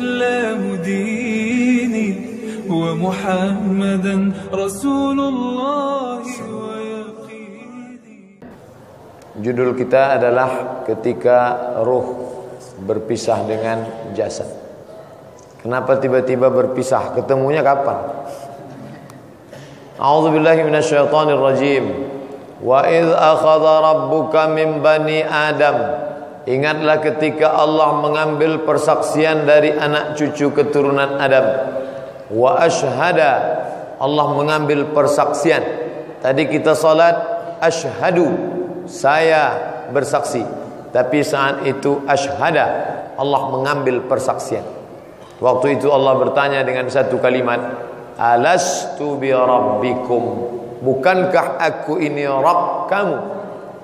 الإسلام ديني ومحمدا رسول الله ويقيني Judul kita adalah ketika ruh berpisah dengan jasad. Kenapa tiba-tiba berpisah? Ketemunya kapan? A'udzu billahi minasyaitonir rajim. Wa idz akhadha rabbuka min bani Adam. Ingatlah ketika Allah mengambil persaksian dari anak cucu keturunan Adam. Wa ashhada Allah mengambil persaksian. Tadi kita salat asyhadu saya bersaksi. Tapi saat itu ashhada Allah mengambil persaksian. Waktu itu Allah bertanya dengan satu kalimat, Alastu bi rabbikum Bukankah aku ini Rabb kamu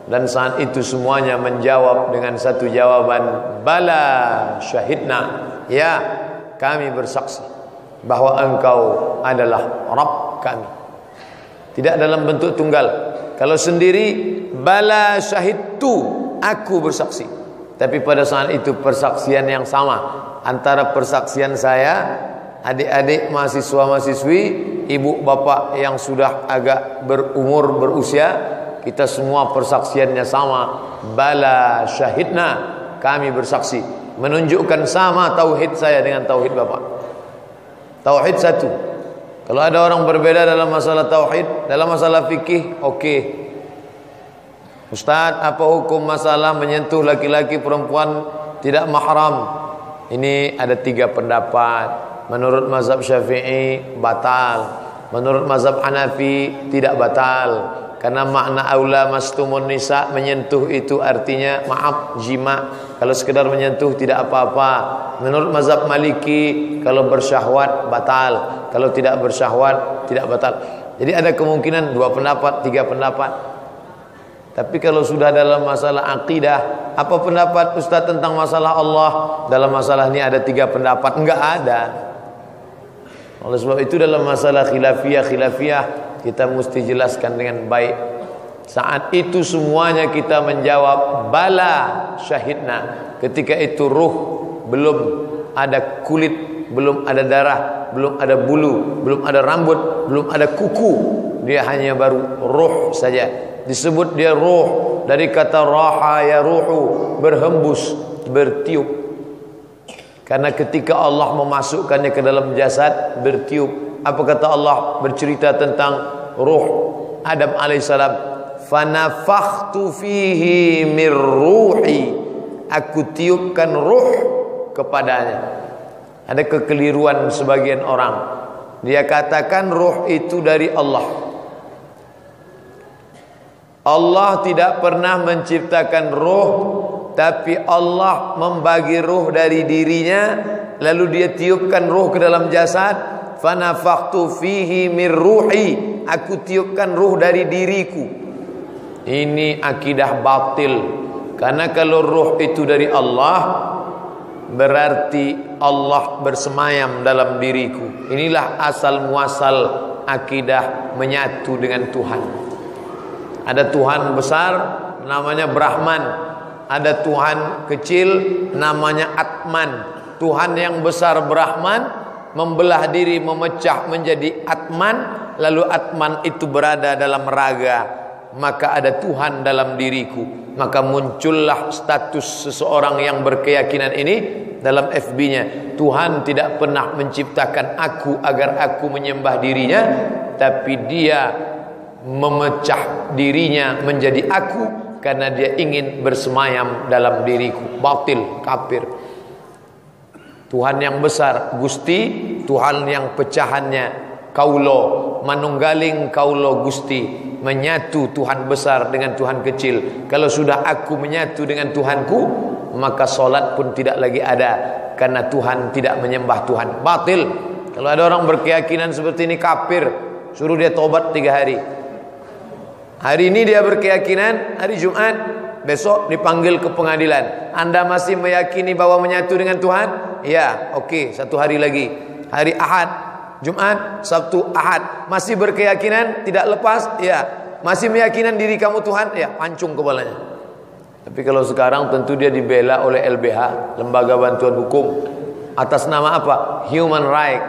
Dan saat itu semuanya menjawab dengan satu jawaban Bala syahidna. Ya kami bersaksi Bahwa engkau adalah Rabb kami. Tidak dalam bentuk tunggal. Kalau sendiri Bala syahidtu Aku bersaksi. Tapi pada saat itu persaksian yang sama Antara persaksian saya adik-adik mahasiswa-mahasiswi, ibu bapak yang sudah agak berumur berusia, kita semua persaksiannya sama. Bala syahidna, kami bersaksi. Menunjukkan sama tauhid saya dengan tauhid bapak. Tauhid satu. Kalau ada orang berbeda dalam masalah tauhid, dalam masalah fikih, oke. Okay. Ustaz, apa hukum masalah menyentuh laki-laki perempuan tidak mahram? Ini ada tiga pendapat. Menurut mazhab Syafi'i batal. Menurut mazhab Hanafi tidak batal. Karena makna aula mastumun nisa menyentuh itu artinya maaf jima. Kalau sekedar menyentuh tidak apa-apa. Menurut mazhab Maliki kalau bersyahwat batal. Kalau tidak bersyahwat tidak batal. Jadi ada kemungkinan dua pendapat, tiga pendapat. Tapi kalau sudah dalam masalah akidah, apa pendapat Ustaz tentang masalah Allah? Dalam masalah ini ada tiga pendapat, enggak ada. Oleh sebab itu dalam masalah khilafiyah khilafiyah kita mesti jelaskan dengan baik. Saat itu semuanya kita menjawab bala syahidna. Ketika itu ruh belum ada kulit, belum ada darah, belum ada bulu, belum ada rambut, belum ada kuku. Dia hanya baru ruh saja. Disebut dia ruh dari kata raha ya ruhu, berhembus, bertiup. Karena ketika Allah memasukkannya ke dalam jasad bertiup. Apa kata Allah bercerita tentang ruh Adam alaihissalam. Fanafakhtu fihi mir ruhi. Aku tiupkan ruh kepadanya. Ada kekeliruan sebagian orang. Dia katakan ruh itu dari Allah. Allah tidak pernah menciptakan ruh tapi Allah membagi ruh dari dirinya lalu dia tiupkan ruh ke dalam jasad fanafakhtu fihi mir ruhi. Aku tiupkan ruh dari diriku. Ini akidah batil. Karena kalau ruh itu dari Allah berarti Allah bersemayam dalam diriku. Inilah asal muasal akidah menyatu dengan Tuhan. Ada Tuhan besar namanya Brahman. Ada Tuhan kecil namanya Atman. Tuhan yang besar Brahman membelah diri memecah menjadi Atman lalu Atman itu berada dalam raga maka ada Tuhan dalam diriku. Maka muncullah status seseorang yang berkeyakinan ini dalam FB-nya Tuhan tidak pernah menciptakan aku agar aku menyembah dirinya tapi dia memecah dirinya menjadi aku karena dia ingin bersemayam dalam diriku. Batil kafir Tuhan yang besar Gusti Tuhan yang pecahannya kaulo manunggaling kaulo Gusti menyatu Tuhan besar dengan Tuhan kecil kalau sudah aku menyatu dengan Tuhanku maka solat pun tidak lagi ada karena Tuhan tidak menyembah Tuhan batil kalau ada orang berkeyakinan seperti ini kafir suruh dia tobat tiga hari Hari ini dia berkeyakinan hari Jumat besok dipanggil ke pengadilan. Anda masih meyakini bahwa menyatu dengan Tuhan? Ya, oke, okay, satu hari lagi. Hari Ahad, Jumat, Sabtu, Ahad. Masih berkeyakinan tidak lepas? Ya. Masih meyakinan diri kamu Tuhan? Ya, pancung kepalanya. Tapi kalau sekarang tentu dia dibela oleh LBH, Lembaga Bantuan Hukum. Atas nama apa? Human right.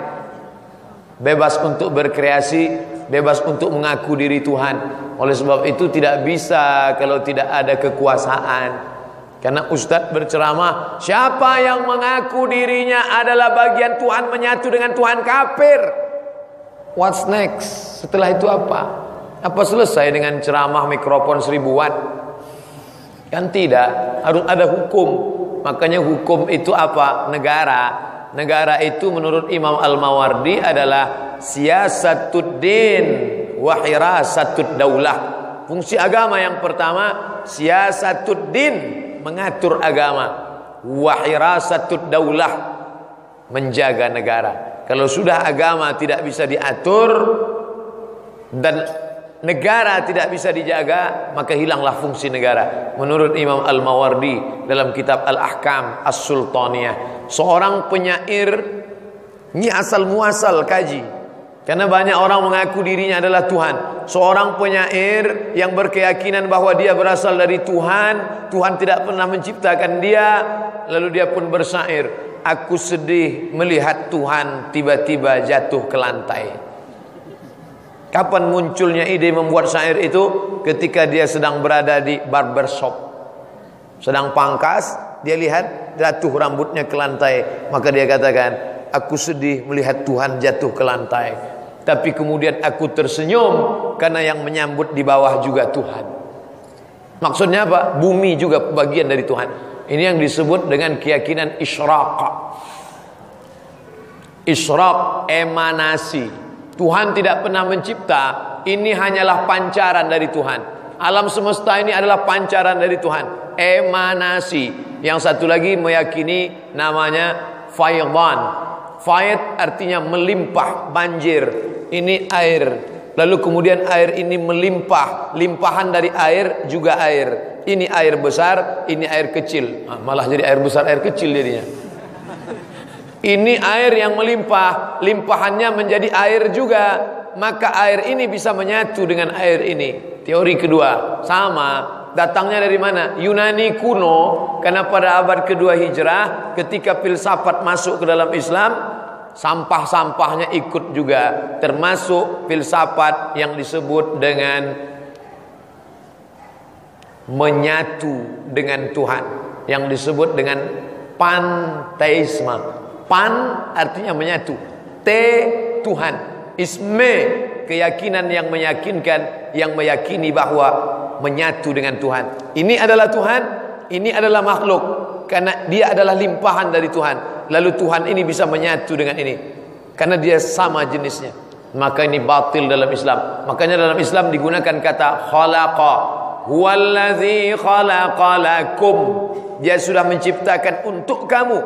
Bebas untuk berkreasi, bebas untuk mengaku diri Tuhan. Oleh sebab itu tidak bisa kalau tidak ada kekuasaan. Karena Ustadz berceramah, siapa yang mengaku dirinya adalah bagian Tuhan menyatu dengan Tuhan kafir. What's next? Setelah itu apa? Apa selesai dengan ceramah mikrofon seribu watt? Kan tidak, harus ada hukum. Makanya hukum itu apa? Negara. Negara itu menurut Imam Al-Mawardi adalah siyasatuddin wa hirasatud daulah. Fungsi agama yang pertama siyasatuddin mengatur agama wa hirasatud daulah menjaga negara. Kalau sudah agama tidak bisa diatur dan negara tidak bisa dijaga, maka hilanglah fungsi negara. Menurut Imam Al-Mawardi dalam kitab Al-Ahkam As-Sultaniyah, seorang penyair ini asal muasal kaji. Karena banyak orang mengaku dirinya adalah Tuhan. Seorang penyair yang berkeyakinan bahwa dia berasal dari Tuhan, Tuhan tidak pernah menciptakan dia, lalu dia pun bersair, "Aku sedih melihat Tuhan tiba-tiba jatuh ke lantai." Kapan munculnya ide membuat syair itu? Ketika dia sedang berada di barbershop. Sedang pangkas, dia lihat jatuh rambutnya ke lantai. Maka dia katakan, aku sedih melihat Tuhan jatuh ke lantai. Tapi kemudian aku tersenyum karena yang menyambut di bawah juga Tuhan. Maksudnya apa? Bumi juga bagian dari Tuhan. Ini yang disebut dengan keyakinan isyraq. Isyraq emanasi. Tuhan tidak pernah mencipta, ini hanyalah pancaran dari Tuhan. Alam semesta ini adalah pancaran dari Tuhan, emanasi. Yang satu lagi meyakini namanya faydan. Faid artinya melimpah, banjir. Ini air. Lalu kemudian air ini melimpah, limpahan dari air juga air. Ini air besar, ini air kecil. Ah, malah jadi air besar, air kecil jadinya. Ini air yang melimpah, limpahannya menjadi air juga. Maka air ini bisa menyatu dengan air ini. Teori kedua, sama. Datangnya dari mana? Yunani kuno. Karena pada abad kedua hijrah, ketika filsafat masuk ke dalam Islam, sampah-sampahnya ikut juga. Termasuk filsafat yang disebut dengan menyatu dengan Tuhan. Yang disebut dengan panteisme. Pan artinya menyatu. T Tuhan. Isme keyakinan yang meyakinkan yang meyakini bahwa menyatu dengan Tuhan. Ini adalah Tuhan, ini adalah makhluk karena dia adalah limpahan dari Tuhan. Lalu Tuhan ini bisa menyatu dengan ini karena dia sama jenisnya. Maka ini batil dalam Islam. Makanya dalam Islam digunakan kata khalaqa. Huwallazi khalaqalakum. Dia sudah menciptakan untuk kamu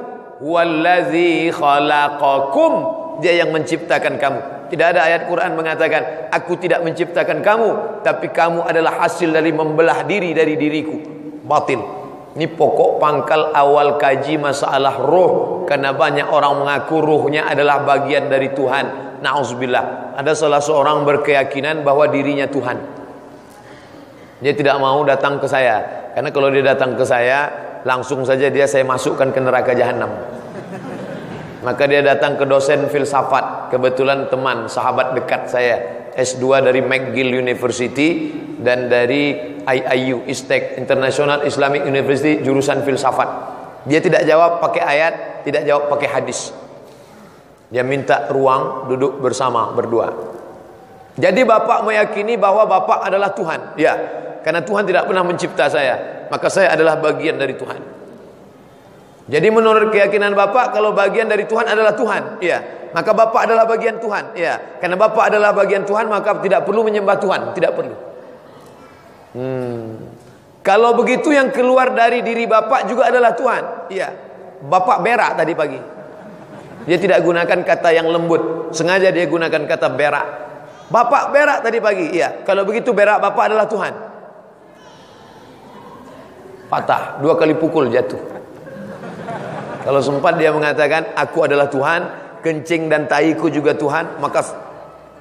Wallazi khalaqakum Dia yang menciptakan kamu Tidak ada ayat Quran mengatakan Aku tidak menciptakan kamu Tapi kamu adalah hasil dari membelah diri dari diriku Batil Ini pokok pangkal awal kaji masalah roh Karena banyak orang mengaku rohnya adalah bagian dari Tuhan. Na'udzubillah. Ada salah seorang berkeyakinan bahwa dirinya Tuhan. Dia tidak mau datang ke saya. Karena kalau dia datang ke saya langsung saja dia saya masukkan ke neraka jahanam. Maka dia datang ke dosen filsafat, kebetulan teman, sahabat dekat saya, S2 dari McGill University dan dari IIU, Istek International Islamic University jurusan filsafat. Dia tidak jawab pakai ayat, tidak jawab pakai hadis. Dia minta ruang duduk bersama berdua. Jadi bapak meyakini bahwa bapak adalah Tuhan. Ya, karena Tuhan tidak pernah mencipta saya maka saya adalah bagian dari Tuhan. Jadi menurut keyakinan Bapak kalau bagian dari Tuhan adalah Tuhan, iya. Maka Bapak adalah bagian Tuhan, iya. Karena Bapak adalah bagian Tuhan maka tidak perlu menyembah Tuhan, tidak perlu. Hmm. Kalau begitu yang keluar dari diri Bapak juga adalah Tuhan, iya. Bapak berak tadi pagi. Dia tidak gunakan kata yang lembut, sengaja dia gunakan kata berak. Bapak berak tadi pagi, iya. Kalau begitu berak Bapak adalah Tuhan patah dua kali pukul jatuh kalau sempat dia mengatakan aku adalah Tuhan kencing dan taiku juga Tuhan maka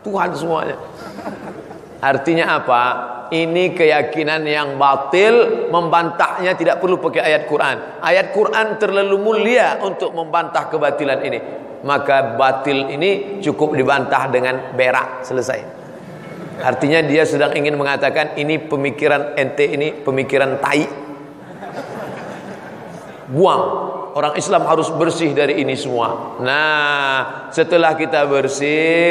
Tuhan semuanya artinya apa Ini keyakinan yang batil, membantahnya tidak perlu pakai ayat Quran. Ayat Quran terlalu mulia untuk membantah kebatilan ini. Maka batil ini cukup dibantah dengan berak, selesai. Artinya dia sedang ingin mengatakan ini pemikiran ente ini pemikiran tai. Buang orang Islam harus bersih dari ini semua. Nah, setelah kita bersih,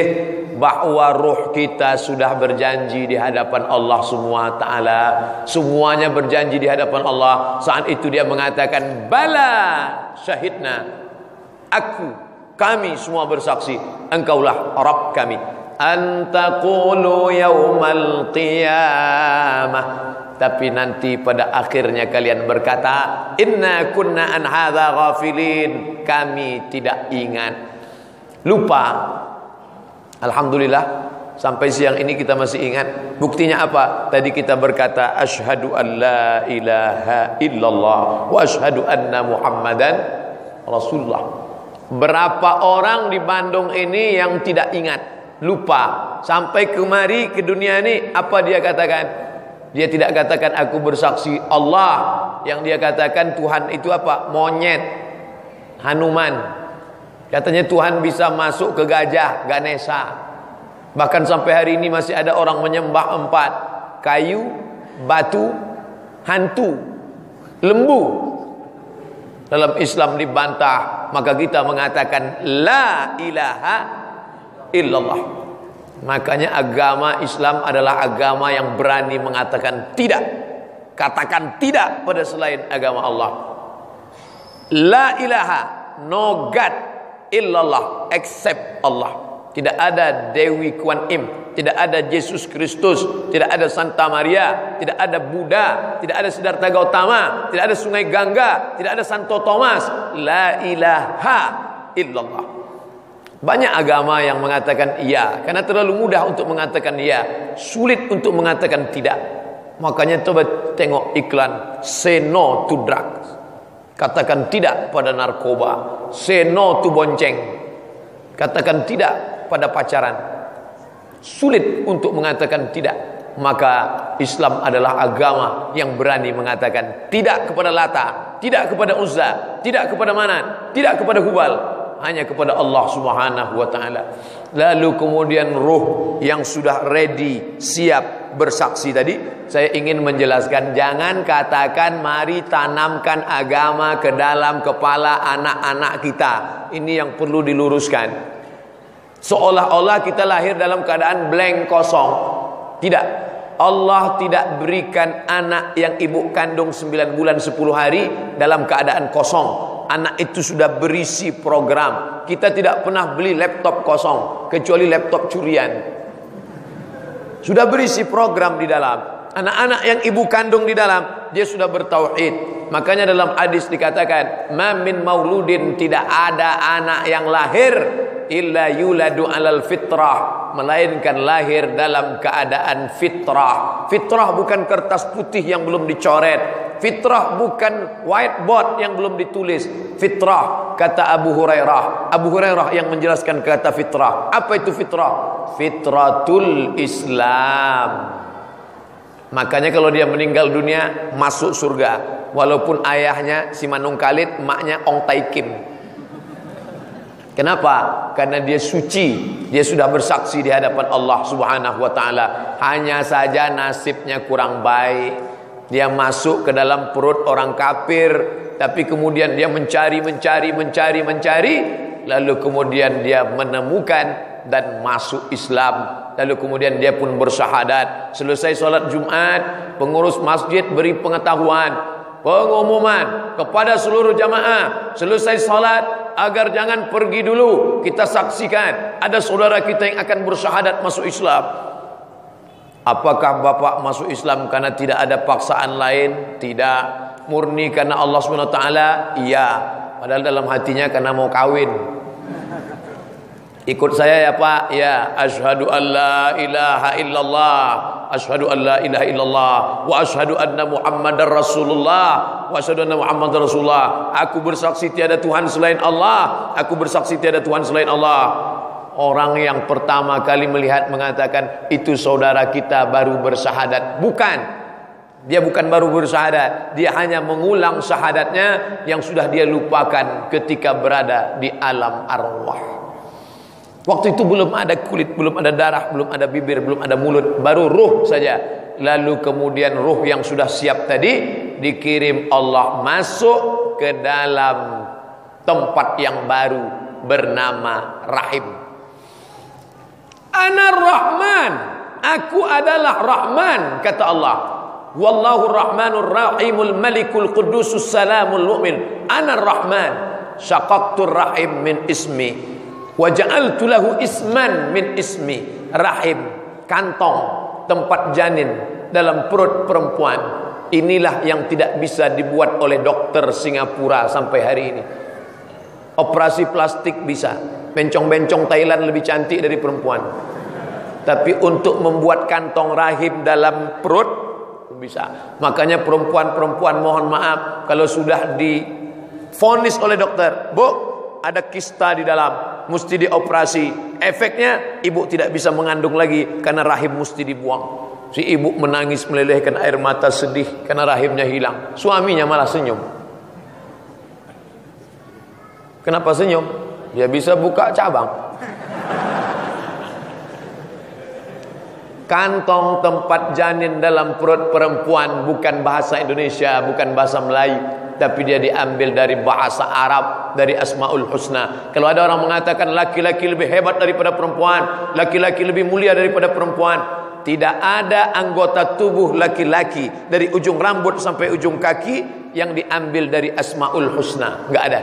bahwa ruh kita sudah berjanji di hadapan Allah semua taala. Semuanya berjanji di hadapan Allah. Saat itu dia mengatakan, "Bala syahidna." Aku, kami semua bersaksi, engkaulah Rabb kami. Antaqulu yaumal qiyamah tapi nanti pada akhirnya kalian berkata inna kunna an hadza ghafilin. Kami tidak ingat. Lupa. Alhamdulillah sampai siang ini kita masih ingat. Buktinya apa? Tadi kita berkata asyhadu an la ilaha illallah wa asyhadu anna muhammadan rasulullah. Berapa orang di Bandung ini yang tidak ingat? Lupa. Sampai kemari ke dunia ini apa dia katakan dia tidak katakan aku bersaksi Allah. Yang dia katakan Tuhan itu apa? Monyet. Hanuman. Katanya Tuhan bisa masuk ke gajah Ganesha Bahkan sampai hari ini masih ada orang menyembah empat. Kayu Batu Hantu Lembu. Dalam Islam dibantah. Maka kita mengatakan La ilaha illallah Makanya agama Islam adalah agama yang berani mengatakan tidak. Katakan tidak pada selain agama Allah. La ilaha, no God illallah except Allah. Tidak ada Dewi Kuan Im, tidak ada Yesus Kristus, tidak ada Santa Maria, tidak ada Buddha, tidak ada Siddhartha Gautama, tidak ada Sungai Gangga, tidak ada Santo Thomas. La ilaha illallah. Banyak agama yang mengatakan iya Karena terlalu mudah untuk mengatakan iya. Sulit untuk mengatakan tidak. Makanya coba tengok iklan Say no to drugs Katakan tidak pada narkoba. Say no to bonceng. Katakan tidak pada pacaran. Sulit untuk mengatakan tidak. Maka Islam adalah agama yang berani mengatakan Tidak kepada Lata Tidak kepada Uzza Tidak kepada Manat Tidak kepada Hubal hanya kepada Allah Subhanahu wa taala. Lalu kemudian ruh yang sudah ready, siap bersaksi tadi, saya ingin menjelaskan jangan katakan mari tanamkan agama ke dalam kepala anak-anak kita. Ini yang perlu diluruskan. Seolah-olah kita lahir dalam keadaan blank kosong. Tidak. Allah tidak berikan anak yang ibu kandung 9 bulan 10 hari dalam keadaan kosong anak itu sudah berisi program. Kita tidak pernah beli laptop kosong kecuali laptop curian. Sudah berisi program di dalam. Anak-anak yang ibu kandung di dalam dia sudah bertauhid. Makanya dalam hadis dikatakan, "Ma min mauludin tidak ada anak yang lahir illa yuladu alal fitrah. Melainkan lahir dalam keadaan fitrah. Fitrah bukan kertas putih yang belum dicoret. Fitrah bukan whiteboard yang belum ditulis. Fitrah kata Abu Hurairah. Abu Hurairah yang menjelaskan kata fitrah. Apa itu fitrah? Fitratul Islam. Makanya kalau dia meninggal dunia masuk surga. Walaupun ayahnya si Manung Khalid emaknya Ong Tai Kim Kenapa? Karena dia suci, dia sudah bersaksi di hadapan Allah Subhanahu wa taala. Hanya saja nasibnya kurang baik. Dia masuk ke dalam perut orang kafir, tapi kemudian dia mencari, mencari, mencari, mencari, lalu kemudian dia menemukan dan masuk Islam. Lalu kemudian dia pun bersyahadat. Selesai solat Jumat, pengurus masjid beri pengetahuan pengumuman kepada seluruh jamaah. Selesai salat agar jangan pergi dulu kita saksikan ada saudara kita yang akan bersyahadat masuk Islam. Apakah bapak masuk Islam karena tidak ada paksaan lain? Tidak. Murni karena Allah SWT iya. Padahal dalam hatinya karena mau kawin Ikut saya ya Pak. Ya, asyhadu alla ilaha illallah, asyhadu alla ilaha illallah wa asyhadu anna Muhammadar Rasulullah, wa asyhadu anna Muhammadar Rasulullah. Aku bersaksi tiada Tuhan selain Allah, aku bersaksi tiada Tuhan selain Allah. Orang yang pertama kali melihat mengatakan itu saudara kita baru bersahadat. Bukan. Dia bukan baru bersahadat, dia hanya mengulang syahadatnya yang sudah dia lupakan ketika berada di alam arwah. Waktu itu belum ada kulit, belum ada darah, belum ada bibir, belum ada mulut, baru ruh saja. Lalu kemudian ruh yang sudah siap tadi dikirim Allah masuk ke dalam tempat yang baru bernama rahim. Ana Rahman, aku adalah Rahman kata Allah. Wallahu Rahmanur Rahimul Malikul Qudusus Salamul Mu'min. Ana Rahman, syaqaqtur rahim min ismi wa ja'altu lahu isman min ismi. Rahim, kantong, tempat janin dalam perut perempuan. Inilah yang tidak bisa dibuat oleh dokter Singapura sampai hari ini. Operasi plastik bisa. Bencong-bencong Thailand lebih cantik dari perempuan. Tapi untuk membuat kantong rahim dalam perut bisa. Makanya perempuan-perempuan mohon maaf kalau sudah difonis oleh dokter, "Bu, ada kista di dalam, mesti dioperasi." Efeknya ibu tidak bisa mengandung lagi karena rahim mesti dibuang. Si ibu menangis melelehkan air mata sedih karena rahimnya hilang. Suaminya malah senyum. Kenapa senyum? Dia bisa buka cabang. Kantong tempat janin dalam perut perempuan bukan bahasa Indonesia, bukan bahasa Melayu, tapi dia diambil dari bahasa Arab, dari Asmaul Husna. Kalau ada orang mengatakan laki-laki lebih hebat daripada perempuan, laki-laki lebih mulia daripada perempuan, tidak ada anggota tubuh laki-laki dari ujung rambut sampai ujung kaki yang diambil dari Asmaul Husna, enggak ada.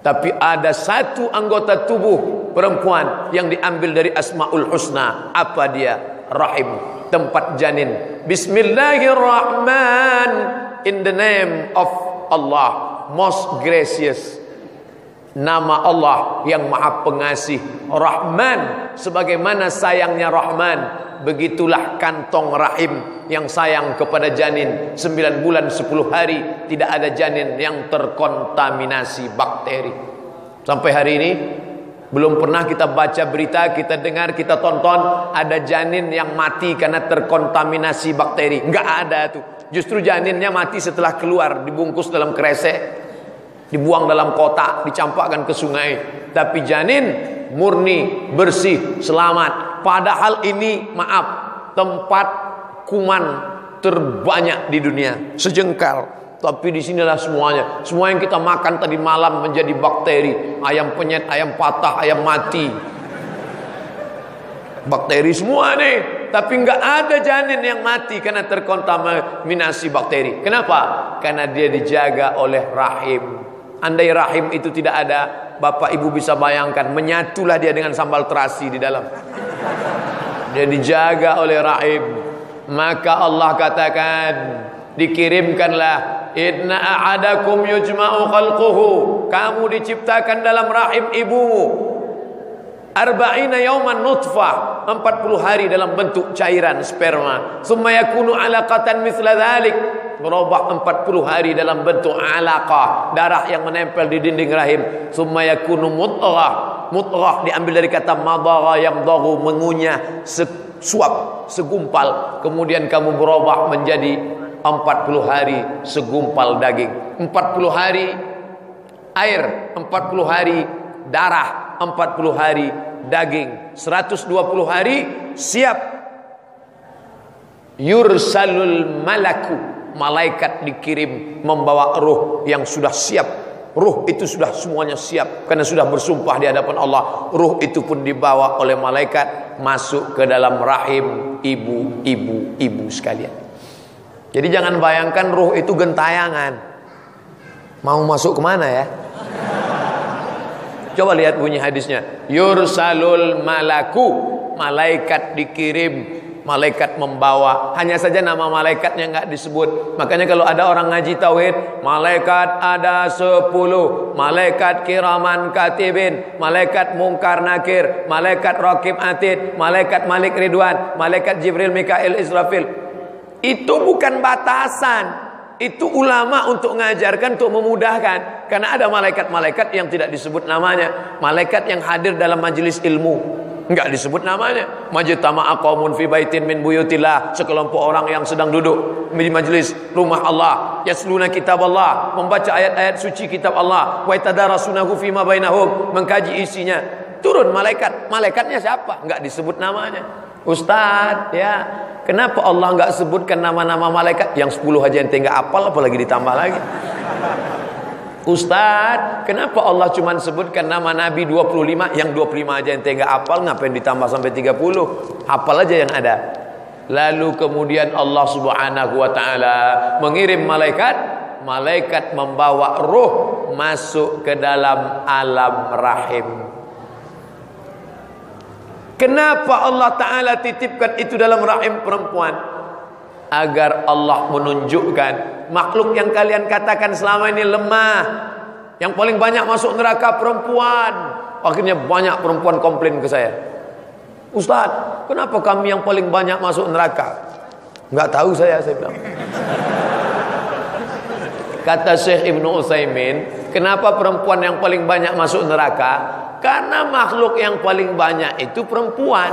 Tapi ada satu anggota tubuh perempuan yang diambil dari Asmaul Husna. Apa dia? rahim tempat janin bismillahirrahman in the name of Allah most gracious nama Allah yang maha pengasih Rahman sebagaimana sayangnya Rahman begitulah kantong rahim yang sayang kepada janin 9 bulan 10 hari tidak ada janin yang terkontaminasi bakteri sampai hari ini belum pernah kita baca berita, kita dengar, kita tonton ada janin yang mati karena terkontaminasi bakteri. Enggak ada tuh. Justru janinnya mati setelah keluar, dibungkus dalam kresek, dibuang dalam kotak, dicampakkan ke sungai. Tapi janin murni, bersih, selamat. Padahal ini maaf, tempat kuman terbanyak di dunia, sejengkal. Tapi di sinilah semuanya. Semua yang kita makan tadi malam menjadi bakteri. Ayam penyet, ayam patah, ayam mati. Bakteri semua nih. Tapi nggak ada janin yang mati karena terkontaminasi bakteri. Kenapa? Karena dia dijaga oleh rahim. Andai rahim itu tidak ada, Bapak Ibu bisa bayangkan menyatulah dia dengan sambal terasi di dalam. Dia dijaga oleh rahim. Maka Allah katakan, dikirimkanlah Inna a'adakum yujma'u khalquhu. Kamu diciptakan dalam rahim ibumu. Arba'ina yauman nutfah. 40 hari dalam bentuk cairan sperma. Summa yakunu alaqatan mithla dhalik. Berubah 40 hari dalam bentuk alaqah. Darah yang menempel di dinding rahim. Summa yakunu mutghah. Mutghah diambil dari kata madagha yang dagu mengunyah sesuap segumpal kemudian kamu berubah menjadi 40 hari segumpal daging 40 hari air 40 hari darah 40 hari daging. 120 hari siap. Yursalul malaku. Malaikat dikirim membawa ruh yang sudah siap. Ruh itu sudah semuanya siap. Karena sudah bersumpah di hadapan Allah ruh itu pun dibawa oleh malaikat masuk ke dalam rahim ibu-ibu ibu sekalian. Jadi jangan bayangkan ruh itu gentayangan. Mau masuk ke mana ya? Coba lihat bunyi hadisnya. Yursalul malaku. Malaikat dikirim. Malaikat membawa. Hanya saja nama malaikatnya nggak disebut. Makanya kalau ada orang ngaji tauhid. Malaikat ada sepuluh. Malaikat kiraman katibin. Malaikat mungkar nakir. Malaikat rakib atid. Malaikat malik ridwan. Malaikat jibril mikail israfil. Itu bukan batasan. Itu ulama untuk mengajarkan untuk memudahkan. Karena ada malaikat-malaikat yang tidak disebut namanya. Malaikat yang hadir dalam majelis ilmu. Enggak disebut namanya. Majtama aqamun fi baitin min buyutillah. Sekelompok orang yang sedang duduk di majelis rumah Allah. Yasluna kitab Allah. Membaca ayat-ayat suci kitab Allah. Wa yatadarasunahu fi ma bainahum. Mengkaji isinya. Turun malaikat. Malaikatnya siapa? Enggak disebut namanya ustaz ya kenapa Allah enggak sebutkan nama-nama malaikat yang 10 aja ente enggak apal apalagi ditambah lagi Ustaz, kenapa Allah cuma sebutkan nama Nabi 25 yang 25 aja yang tega apal ngapain ditambah sampai 30? Hafal aja yang ada. Lalu kemudian Allah Subhanahu wa taala mengirim malaikat, malaikat membawa ruh masuk ke dalam alam rahim. Kenapa Allah taala titipkan itu dalam rahim perempuan? Agar Allah menunjukkan makhluk yang kalian katakan selama ini lemah yang paling banyak masuk neraka perempuan. Akhirnya banyak perempuan komplain ke saya. Ustaz kenapa kami yang paling banyak masuk neraka? Enggak tahu saya saya bilang. Kata Syekh Ibnu Utsaimin kenapa perempuan yang paling banyak masuk neraka karena makhluk yang paling banyak itu perempuan.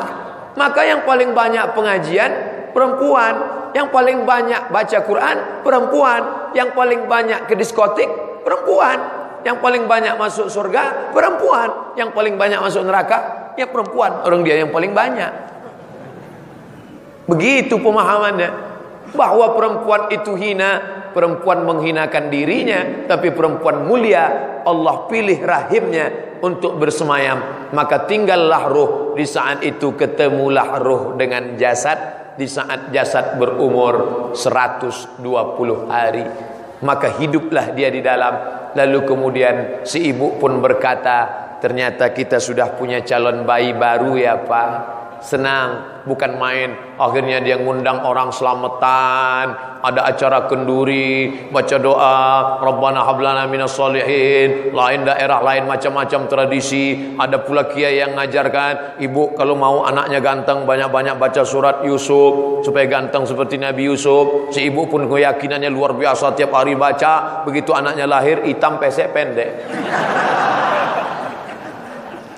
Maka yang paling banyak pengajian perempuan. Yang paling banyak baca Quran perempuan, yang paling banyak ke diskotik perempuan, yang paling banyak masuk surga perempuan, yang paling banyak masuk neraka ya perempuan. Orang dia yang paling banyak. Begitu pemahamannya. Bahwa perempuan itu hina, perempuan menghinakan dirinya, tapi perempuan mulia Allah pilih rahimnya untuk bersemayam, maka tinggallah ruh di saat itu ketemulah ruh dengan jasad. Di saat jasad berumur 120 hari maka hiduplah dia di dalam. Lalu kemudian si ibu pun berkata ternyata kita sudah punya calon bayi baru ya Pak senang bukan main. Akhirnya dia ngundang orang selamatan. Ada acara kenduri baca doa. Rabbana hablana minas solihin lain daerah lain macam-macam tradisi. Ada pula kiai yang ngajarkan ibu kalau mau anaknya ganteng banyak-banyak baca surat Yusuf supaya ganteng seperti Nabi Yusuf. Si ibu pun keyakinannya luar biasa. Tiap hari baca begitu anaknya lahir hitam pesek pendek.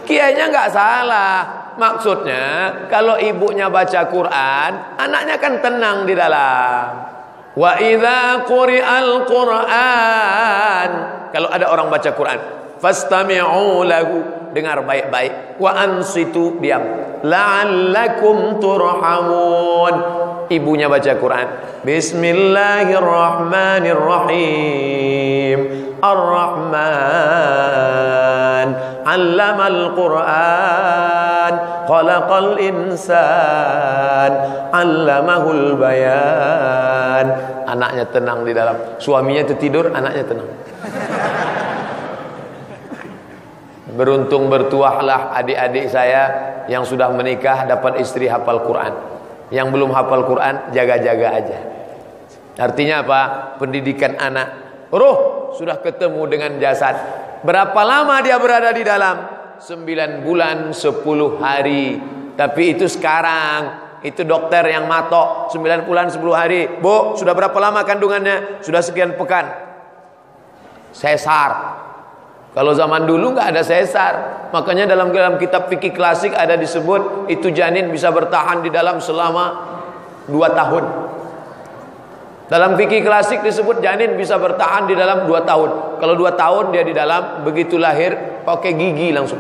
Kiainya nggak salah Maksudnya kalau ibunya baca Quran, anaknya kan tenang di dalam. Wa idza quri'al Qur'an. Kalau ada orang baca Quran, fastami'u lahu, dengar baik-baik. Wa ansitu, diam. La'allakum turhamun. Ibunya baca Quran. Bismillahirrahmanirrahim. Ar-Rahman. Allamal Qur'an. Khalaqal insan. Allamahul bayan. Anaknya tenang di dalam. Suaminya tertidur, anaknya tenang. Beruntung bertuahlah adik-adik saya yang sudah menikah dapat istri hafal Quran. Yang belum hafal Quran jaga-jaga aja. Artinya apa? Pendidikan anak. Roh sudah ketemu dengan jasad. Berapa lama dia berada di dalam? Sembilan bulan sepuluh hari. Tapi itu sekarang. Itu dokter yang matok. Sembilan bulan sepuluh hari. Bu, sudah berapa lama kandungannya? Sudah sekian pekan. Sesar. Kalau zaman dulu nggak ada sesar, makanya dalam dalam kitab fikih klasik ada disebut itu janin bisa bertahan di dalam selama dua tahun. Dalam fikih klasik disebut janin bisa bertahan di dalam dua tahun. Kalau dua tahun dia di dalam begitu lahir pakai gigi langsung.